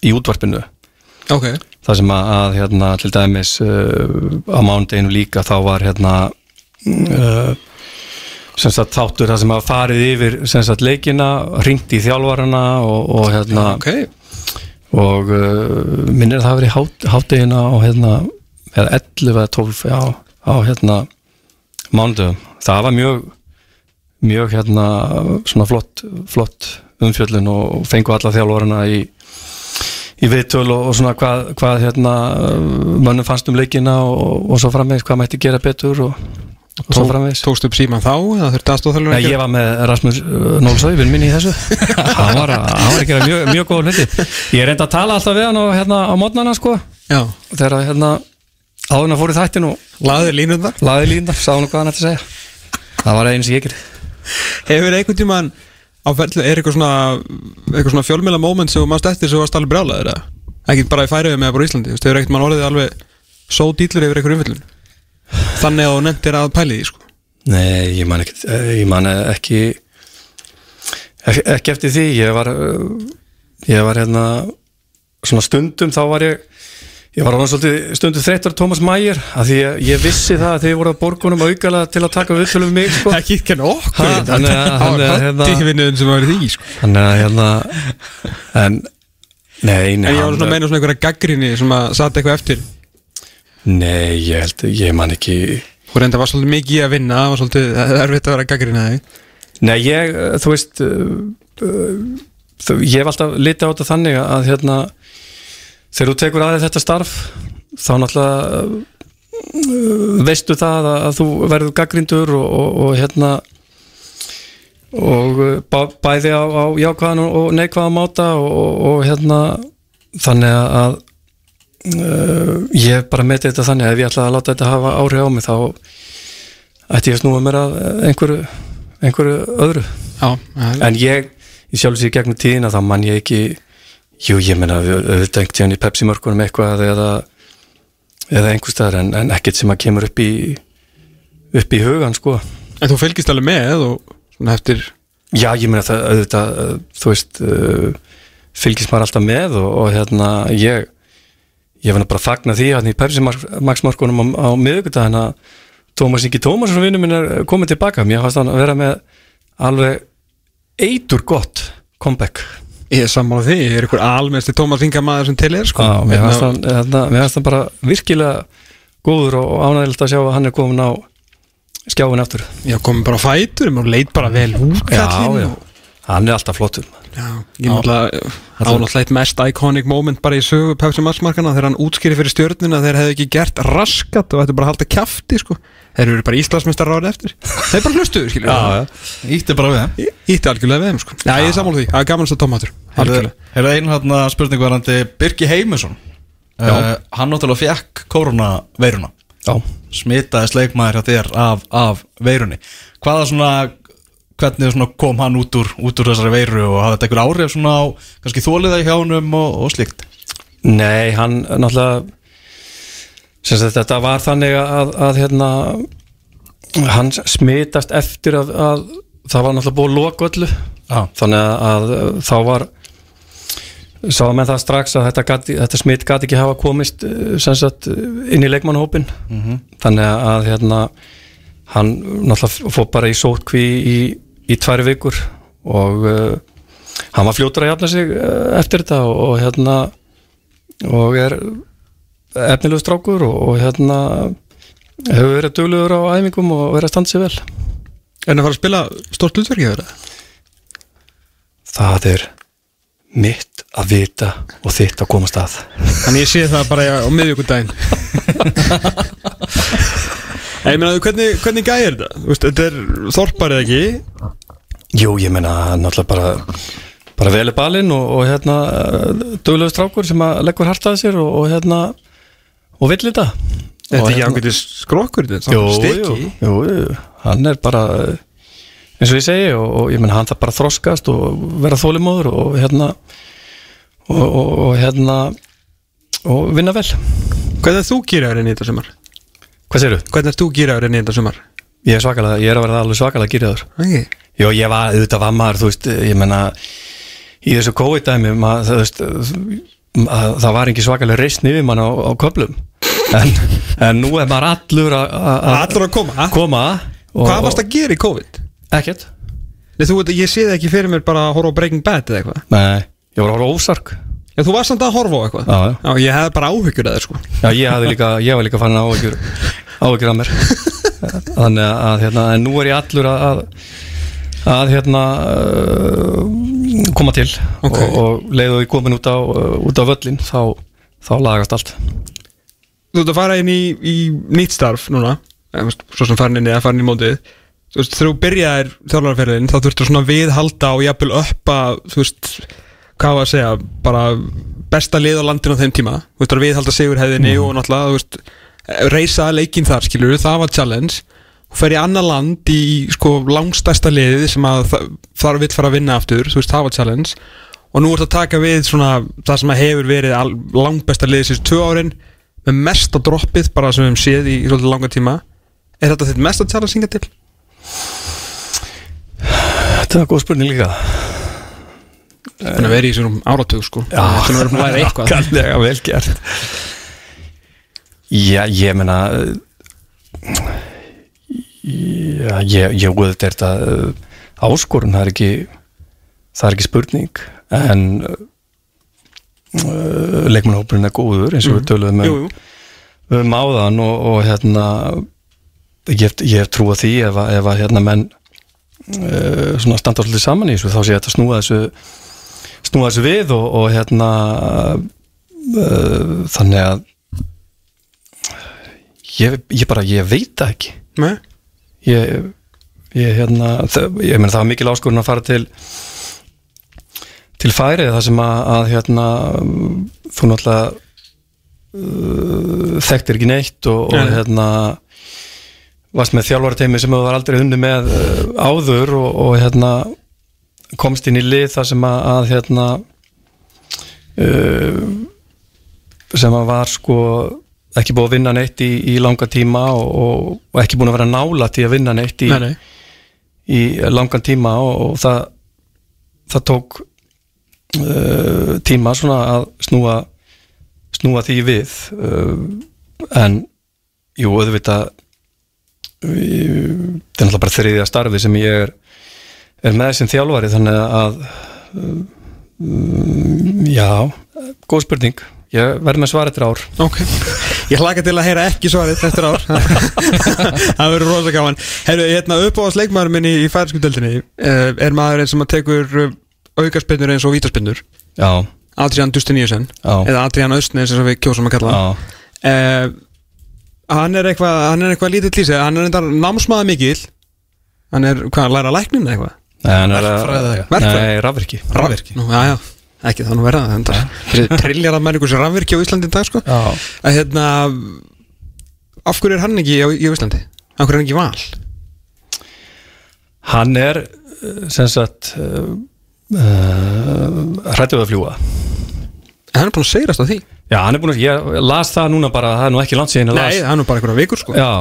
í útvarpinu. Ok, það sem að, að hérna, til dæmis uh, á mánudeginu líka þá var hérna uh, sem sagt þáttur það sem að farið yfir sem sagt leikina, ringt í þjálfarana og, og hérna ok. og uh, minnir að það hafi verið hát, háttegina á hérna eða 11 eða 12 já, á hérna mánudöfum, það var mjög mjög hérna svona flott, flott umfjöllun og fengu alla þjálfarana í í viðtöl og, og svona hvað, hvað hérna mönnum fannst um leikina og, og svo framvegis hvað mætti gera betur og, og framvegis. tókstu upp síman þá eða þurfti aðstofa Nei, þjálfarinn ég var með Rasmus Nólsau, vinn minn í þessu. <laughs> Hann var, að- að gera mjög, mjög góð hluti. Ég reyndi að tala alltaf við hann og, hérna, á mótnana sko, já, þegar hérna, áðurna fór í þættin og laði línundar sá hann hvað hann ætti að segja. Það var einu sem ég gerði. Hefur einhvern tímann á ferlu, er eitthvað svona eitthvað svona fjölmjöla moment sem mannst eftir sem varst alveg brjálaður eða? Ekki bara í færiðu með bara Íslandi, þú veist, hefur ekkert mann orðið alveg svo dýtlur yfir einhver umfyllun þannig að þú nefndir að pæli því sko. Nei, ég man ekki, ég man ekki ekki, eftir því. Ég var uh, ég var hérna svona stundum þá var ég ég var alveg svolítið stundum þreyttur Thomas Mayer af því ég, ég vissi það að þið voru að borgunum aukala til að taka viðtölu um mig sko. ekki ekki þannig að- það að, hérna- var í því sko. þannig að hérna en nei, nei, en ég var svona að meina svona einhverja gaggrinni sem að satt eitthvað eftir nei, ég held, ég man ekki og reynda var svolítið mikið að vinna það var svolítið <laughs> erfitt að vera gaggrinni þig Nei, ég, uh, þú veist uh, uh, þú, ég hef alltaf litið á þetta þannig að hérna þegar þú tekur aðeins þetta starf þá náttúrulega uh, veistu það að, þú verður gaggrindur og, og, og hérna og uh, bæði á, á jákvæðan og, neikvæðan máta og, og, og hérna þannig að uh, ég bara meti þetta þannig að ef ég ætla að láta þetta hafa áhrif á mig þá ætti ég að snúa mér að einhverju, einhverju öðru. Já, en ég, ég sjálf sér gegnum tíðina þá man ég ekki jú, ég menna auðvitað einhvern tíðan í Pepsi mörkunum eitthvað eða, eða einhver staðar en, en ekkert sem að kemur upp í upp í hugan sko. En þú fylgist alveg með og svona eftir já, ég menna það uh, þú veist uh, fylgist maður alltaf með og, og hérna ég ég að bara fagna því að í Pepsi Max mörkunum á, á miðugudaginn að Tómas Ingi Tómasson vinnu minn er komið tilbaka mér fannst hann að vera með alveg eitur gott comeback ég er sammála því, ég er einhver almesti Tómas Inga maður sem til er sko. Já, mér Hérna- fannst hann, hérna, bara virkilega góður og ánægilegt að sjá að hann er komin á skjáin aftur. Já, komum bara á fætur, maður leit bara vel út kallinn og- hann er alltaf flottur Já, ég náttúrulega ánáttúrulega eitt mest iconic moment bara í sögu Pepsi Max markana þegar hann útskýri fyrir stjörnuna þeir hefðu ekki gert raskat og ættu bara að halda kjafti sko. þeir eru bara Íslandsmeistar árið eftir. Þeir bara hlustuðu, skilur Ítti bara við þeim. Ítti algjörlega við þeim sko. Já, ég er sammála því, það er gaman að tómatur algjörlega. Hefur einu hérna spurning varandi Birgi Heimusson uh, Hann náttúrulega fekk koronaveiruna Já, Smitaði sleikmaður hjá þér af, af veirunni. Hvaða svona Hvernig kom hann út úr, út úr þessari veiru og hafði þetta einhver áhrif svona á kannski þóliða hjá honum og, og slíkt? Nei, hann náttúrulega sagt þetta var þannig að, að hérna hann smitast eftir að, að það var náttúrulega búið öllu. Já, þannig að, að þá var sá með það strax að þetta, gat, þetta smitt gæti ekki hafa komist eh, sagt inn í leikmannhópin þannig að hérna hann náttúrulega fór bara í sótkví í, í tværi vikur og uh, hann var fljótur að jafna sig uh, eftir þetta og, og hérna og er efnilegu strákur og, og hérna hefur verið duglegur á æfingum og verið að standa sig vel. En að fara að spila stort hlutverki þeirra það er mitt að vita og þitt að komast að. Þannig ég sé það bara á miðjökudaginn En <laughs> ég meina, hvernig, hvernig gæði er þetta? Þú veist, Þetta er þorparið ekki? Jú, ég meina náttúrulega bara bara veli balinn og, og hérna duglegu strákur sem að leggur hartaði sér og, og hérna og vill þetta. Þetta er ekki hérna- ágætis skrokkur þetta? Jú, er jú, stykki? jú, jú, hann er bara eins og ég segi og, og ég menn hann það bara að þroskast og vera þólimóður og hérna og, og, og hérna og vinna vel. Hvernig er þú gýraður inn í þetta sumar? Hvað segirðu? Hvernig er þú gýraður inn í þetta sumar? Ég er svakalega, ég er að vera alveg svakalega gyrjaður Okay. Jó, ég var, auðvitað var maður, þú veist, ég menna í þessu COVID-dæmi, maður, þú veist að, það var ekki svakalega reisn yfir mann á, á köflum en, en nú er maður allur að- að að koma? koma og, Hvað varst að gera í COVID? Ekkert þú, ég sé það ekki fyrir mér bara að horfa á Breaking Bad eða eitthvað Nei, ég var að horfa á ósark Já, þú varst samt að horfa á eitthvað Já, já. já ég hefði bara áhyggjur að það sko Já, ég líka, ég var líka fann áhyggjur áhyggjur af mér. <laughs> Þannig að, hérna, en nú er ég allur að að, að hérna uh, koma til Ok. og, og leiðu ég komin út á uh, út á völlin, þá, þá lagast allt. Þú ert að fara inn í, í nýtt starf núna eða, Svo sem farin inn að farin í mótið. Þú veist, þegar þú byrjaðir þjálfarferðin þá þurftu svona viðhalda og jafnvel uppa þú veist, hvað var að segja bara besta lið á landinu á þeim tíma. Þú veist, að viðhalda sigurhæðinni og náttúrulega, þú veist, reysa leikinn þar skilur það var challenge. Og fer í annar land í sko langstæsta liðið sem að þa- þar vill fara að vinna aftur, þú veist, það var challenge. Og nú ert að taka við svona það sem að hefur verið langbesta liðið síðan tvö árin með mesta droppið bara sem við hefum séð í, svolítið langa tíma. Er þetta þitt mesta challenge hingað til? Þetta er góð spurning líka. Þannig að vera í svona áratug sko. Þetta er verið að læra eitthvað. <laughs> Kallega vel gert Já, ég meina Já, ég, ég auðvitað er þetta uh, áskorun, það er ekki það er ekki spurning en uh, leikmannhópurinn er góður eins og við töluðum um, Jú, jú. um áðan og, og hérna ég, ég hef trú að því ef, að- ef að hérna menn uh, svona standa svolítið saman í þessu þá sé þetta snúa þessu snúa þessu við og, og hérna uh, þannig að ég, ég bara, ég veit það ekki Nei ég, ég hérna það, ég meina það var mikil áskorun að fara til til færið það sem að, að hérna þú náttúrulega uh, þekktir ekki neitt og, og Nei. hérna varst með þjálfarateimi sem þú var aldrei unni með uh, áður og, og hérna komst inn í lið þar sem að, að hérna uh, sem að var sko ekki búið að vinna neitt í, í langa tíma og, og, ekki búin að vera nála til að vinna neitt í, Nei, nei. í langan tíma og, og það það tók uh, tíma svona að snúa snúa því við. Uh, en jú, auðvitað uh, það er náttúrulega bara þriðja starfi sem ég er, er með sem þjálfari þannig að um, já, góð spurning ég verð með svar eftir ár. Ok. Ég hlaka til að heyra ekki svarið eftir ár. <laughs> Það verður rosa gaman. Herru, hérna uppáðast leikmaður minni í fæðarskuldöldinni uh, er maður eins sem að tekur uh, aukarspinnur eins og vítaspinnur. Já, Adrian Dustiníusen eða Adrian eins og við kjósum að kalla já, uh, Hann er eitthvað hann er eitthvað lítið lýsið. Hann er eitthvað námsmaður mikil hann er hvað, að læra læknin eitthvað? Nei, hann er að- Verkfræði eða eitthvað? Nei, Rafvirki. Nú, já, já, ekki það nú verða það er trilljar að menningu sem rafvirkja á Íslandi í dag sko. Að hérna af hverju er hann ekki á, í Íslandi? af hverju er hann ekki val? hann er uh, sem sagt uh, uh, hrættuð að fljúa En hann er búin að segrast á því. Já, hann er búin að, ég las það núna bara, það er nú ekki langt síðan ég las. Nei, það er nú bara einhverja vikur sko. Já,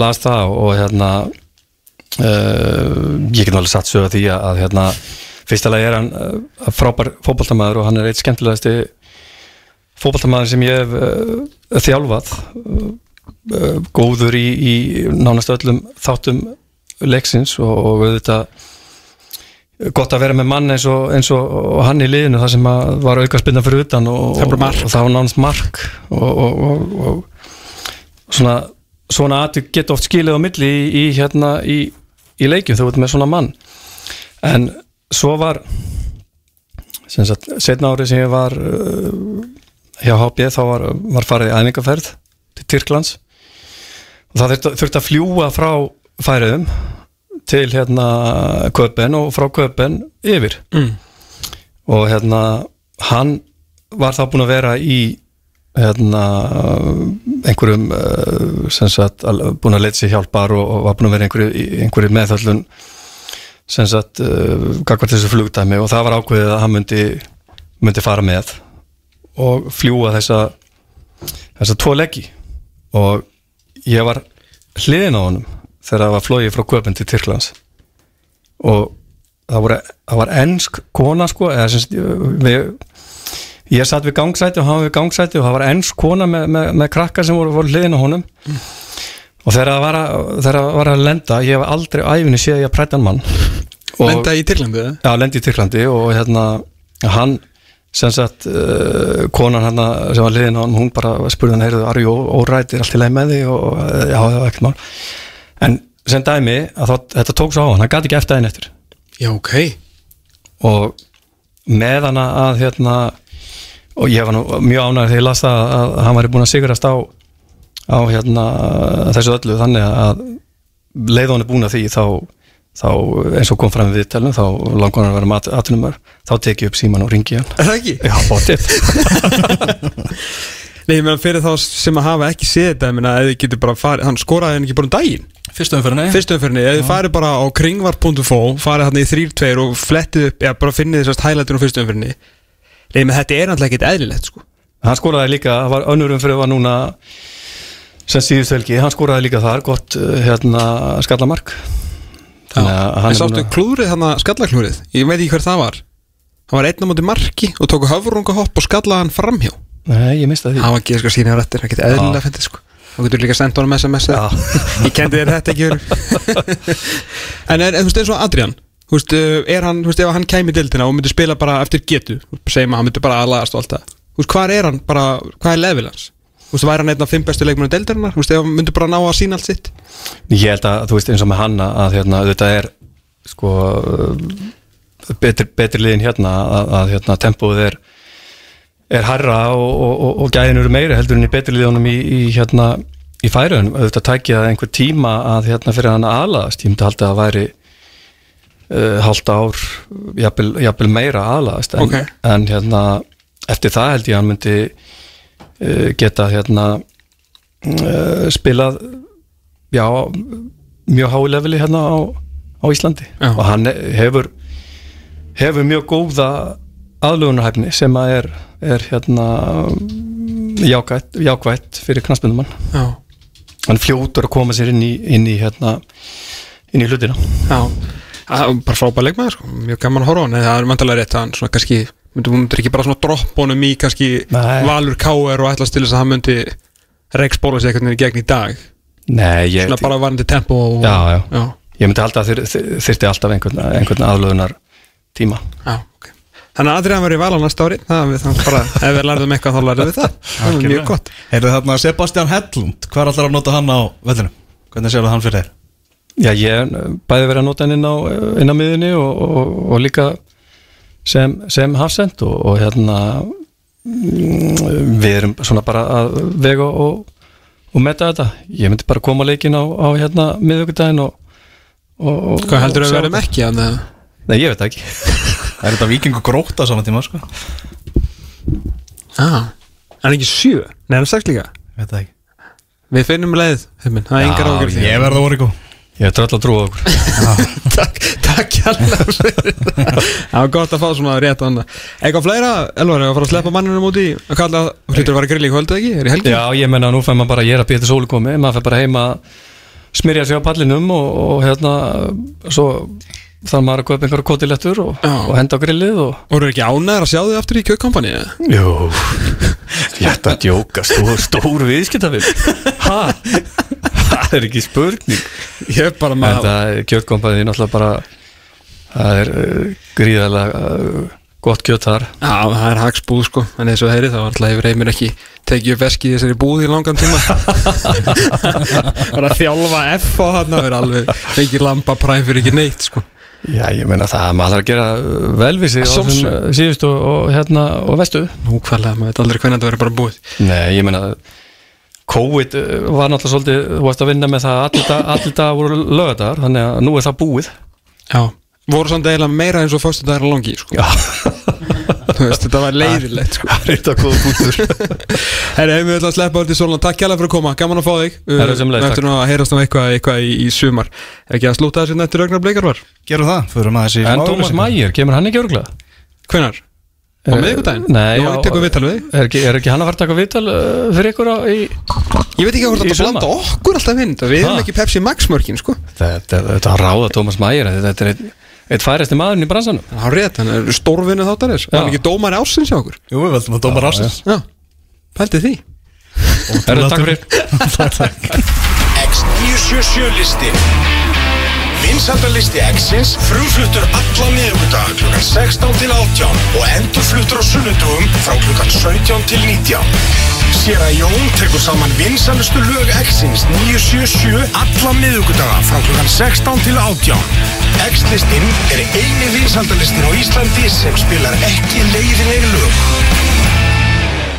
las það og hérna uh, ég get alveg satt sögða því að hérna, fyrsta lagi er hann uh, frábær fótboltamaður og hann er eitt skemmtilegasti fótboltamaður sem ég hef uh, þjálfað uh, góður í, í nánast öllum þáttum leiksins og, og auðvitað gott að vera með mann eins og, eins og hann í liðinu það sem var auka spilna fyrir utan og, mark. og það var nánast mark og, og, og, og svona, svona aðtök geta oft skilið á milli í, í, hérna, í, í leikjum þú veit með svona mann en svo var sagt, setna árið sem ég var uh, hjá HB þá var, var farið í æfingarferð til Tyrklands og það þurfti, þurfti að fljúa frá færiðum til hérna Köpen og frá Köpen yfir mm. og hérna hann var þá búin að vera í hérna einhverjum uh, sem sagt búin að leita sér hjálpar og, og var búin að vera einhverju, einhverju meðhöllun sem sagt uh, gagvart þessu flugdæmi og það var ákveðið að hann myndi, myndi fara með og fljúa þessa þessa tvo leggi. Og ég var hliðin á honum þegar það var flóið frá Köpen til Tyrklands. Og það, voru, það var ennsk kona sko eða sem við, ég satt við gangsæti og hann við gangsæti og það var ennsk kona með, með, með krakkar sem voru, voru hliðin á honum og þegar það var að, þegar það var að lenda ég hef aldrei á æfinu séð ég að præta mann. Og, Lenda í Tyrklandi eða? Já, lendi í Tyrklandi og hérna hann sem sagt uh, konan hann sem var liðin á hann, hún bara spurði hann heyrðu, are you alright, er allt í leið með því og uh, já, það var ekkert mál. En sem dæmi, að þá, þetta tók svo á hann hann gæti ekki eftir daginn eftir. Já, ok. Og með hana að hérna og ég var nú mjög ánægð þegar ég las það að, að hann væri búin að sigurast á á hérna þessu öllu þannig að leið hann er búin að því þá, þá eins og kom fram við viðtælum þá langar hann að vera mat, atunumar þá teki ég upp síman og ringi hann. Er það ekki? Já, bóttið <laughs> Nei, ég meina fyrir þá sem að hafa ekki séð þetta ég meina, eða þið getur bara farið, hann skoraði hann ekki bara um daginn? Fyrstu umferðinni Fyrstu umferðinni, eða þið farið bara á kringvar.fo farið hann í 3-2 og flettið upp eða bara finnið þessast hælættur á fyrstu umferðinni Nei, menn þetta er náttúrulega ekkit eðlilegt sko. Hann skoraði líka, það var önnurum fyrir var núna sem síðust velgi, hann skoraði líka þar gott uh, hérna skallamark. Að hann En sáttu að klúrið, hann að skallaklúrið Ég veit ekki hver það var. Hann var einn á móti marki og tóku höfrungahopp og skallaði hann framhjá. Nei, ég mista því. Hann var ekki sko sína rættir, ekkit eðlilega fyndið sko. Þú getur líka sendt honum SMS. Ég kendi þér þetta ekki <laughs> En er, þú veist, eins og Adrian Þú veist, uh, er hann, þú veist, ef hann kæmi í dildina og myndi spila bara eftir getu segjum að hann myndi bara aðlagast og allt það. Þú veist, hvað er hann bara, hvað er level hans? Þú veist, væri hann einn af fimm bestu leikmennu dildarinnar? Þú veist, ef hann myndi bara ná að sína allt sitt Ég held að, þú veist, eins og með hanna að hérna, þetta er sko betri, betri liðin hérna að, að hérna, tempóð er er harra og, og, og, og gæðin eru meiri heldur en í betri liðunum í, í hérna í færiðunum, auðvitað tækja einhver tíma að hérna fyrir hann að aðlaðast ég myndi halda að væri uh, halda ár, jafnvel, meira aðlaðast en, Ok. en hérna eftir það held ég að hann myndi geta hérna uh, spilað já, mjög hái leveli hérna á, á Íslandi. Já. og hann hefur hefur mjög góða aðlugunarhæfni sem að er, er hérna jákvætt, jákvætt fyrir knaspunumann Já, hann fljótur að koma sér inn í, inn í hérna inn í hlutina. Já. Bara frábæð leikmaður, sko. mjög gaman að horfa á hann en það er vantarlega rétt að hann svona kannski myndir, myndir ekki bara svona droppa honum í kannski Nei. valur káer og ætlast til þess að hann myndi reikspóla sig veginn í gegn í dag Nei, ég, svona bara varandi tempo og, Já, já. já, ég myndi halda að þyr, þyr, þyrfti alltaf einhvern, einhvern aðlugunar tíma já, ok Þannig að Adrian verið val á næsta ári það við þannig bara, ef við lærðum eitthvað þá lærðum við það <laughs> það er mjög gott Heyrðu þarna Sebastian Hellund Hvað er alltaf að nota hann á vellinu? Hvernig séu það hann fyrir þér? Já, ég bæði verið að nota hann inn á, inn á miðunni og, og, og líka sem, sem hafsend og, og hérna mm, við erum svona bara að vega og, og metta þetta. Ég myndi bara koma leikin á, á hérna miðugudaginn og, og, og Hvað heldur og við sjá verðum ekki að það? Nei, ég veit það ekki. <laughs> Er þetta vikingu gróta saman tíma sko? Ah, hann er ekki sjö, nei hann er sex líka? Ég veit það ekki. Við finnum leið, þeiminn, það er engar ágjör ég verða voru ykkur Ég hef tröll að trúa okkur <laughs> Takk, takk fyrir. Það Það var gott að fá svona rétt á hann Eitthvað fleira, Elvar, er að fara að sleppa mannunum út í að kalla, hlýtur að vera grill í kvöldu ekki? Er í helgi? Já, ég menna nú fær maður bara, ég er að býta sólu komi maður fær bara heima að smyrja sig á pallinum og, og hérna svo þarf maður að kaupa einhverja kotilettur og, og henda á grillið og Voru ekki ánæður að sjá þig aftur í kjökkampani? Jú, ég ætti að djóka stór, stór viðskiptafil Ha? Það er ekki spurning. Ég er bara með það er kjötkompaði náttúrulega bara það er uh, gríðarlega uh, gott kjöt þar. Já, það er hagsbúð sko. En eins og heyri þá alltaf hefur Heimir ekki tekið upp veski í þessari búð í langan tíma. <laughs> Bara að þjálfa F á hann Það er alveg ekki lampa præm fyrir ekki neitt sko Já, ég meina það að maður þarf að gera velvísi á þessum síðustu og hérna og vestu Núkvæðlega, maður veit aldrei hvernig þetta verður bara búið. Nei, ég meina COVID uh, var náttúrulega svolítið þú varst að vinna með það að allir dag- allir dag voru lögadagar, þannig að nú er það búið. Já, voru samt eiginlega meira eins og fyrstu dagar langi sko. Já, <laughs> veist, Þetta var leiðilegt sko. Það er eitthvað góð bútur <laughs> Herri, við ætlum að sleppa orðið Sólun Takk kjærlega fyrir að koma, gaman að fá þig. Eftir nú að heyrast um eitthvað, eitthvað í, í sumar. Ekki að slúta þessi nættur Ragnar Bleikar var Gerum það, fyrir maður þessi En Tómas Mægir, kemur hann ekki örgulega? Hvenær? Á miðvikudaginn? Nei, Já, á- við. Er ekki, er ekki hann að fara að taka viðtal uh, fyrir ykkur á, í Ég veit ekki hvort Í þetta blanda okkur alltaf inn. Við erum ekki Pepsi Max mörkin sko. Þetta, þetta að ráða Tómas Mægir Þetta er eitt, eitt færasti maðurinn í bransanum Það er rétt, hann er stórvinnu þáttarins Var hann ekki dómari ásins hjá okkur? Jú, við veldum að dóma rásins Já, pældi því Herra, takk fyrir X977 listi Vinsaldalisti X-ins frumfluttur alla miðugudag klukkan 16 til 18 og endurfluttur á sunnudugum frá klukkan 17 til 19 Sér að Jón tekur saman vinsalustu lög X-ins 977 alla miðugudaga frá klukkan 16 til 18 X-listin er eini vinsaldalistin á Íslandi sem spilar ekki leiðinlega lög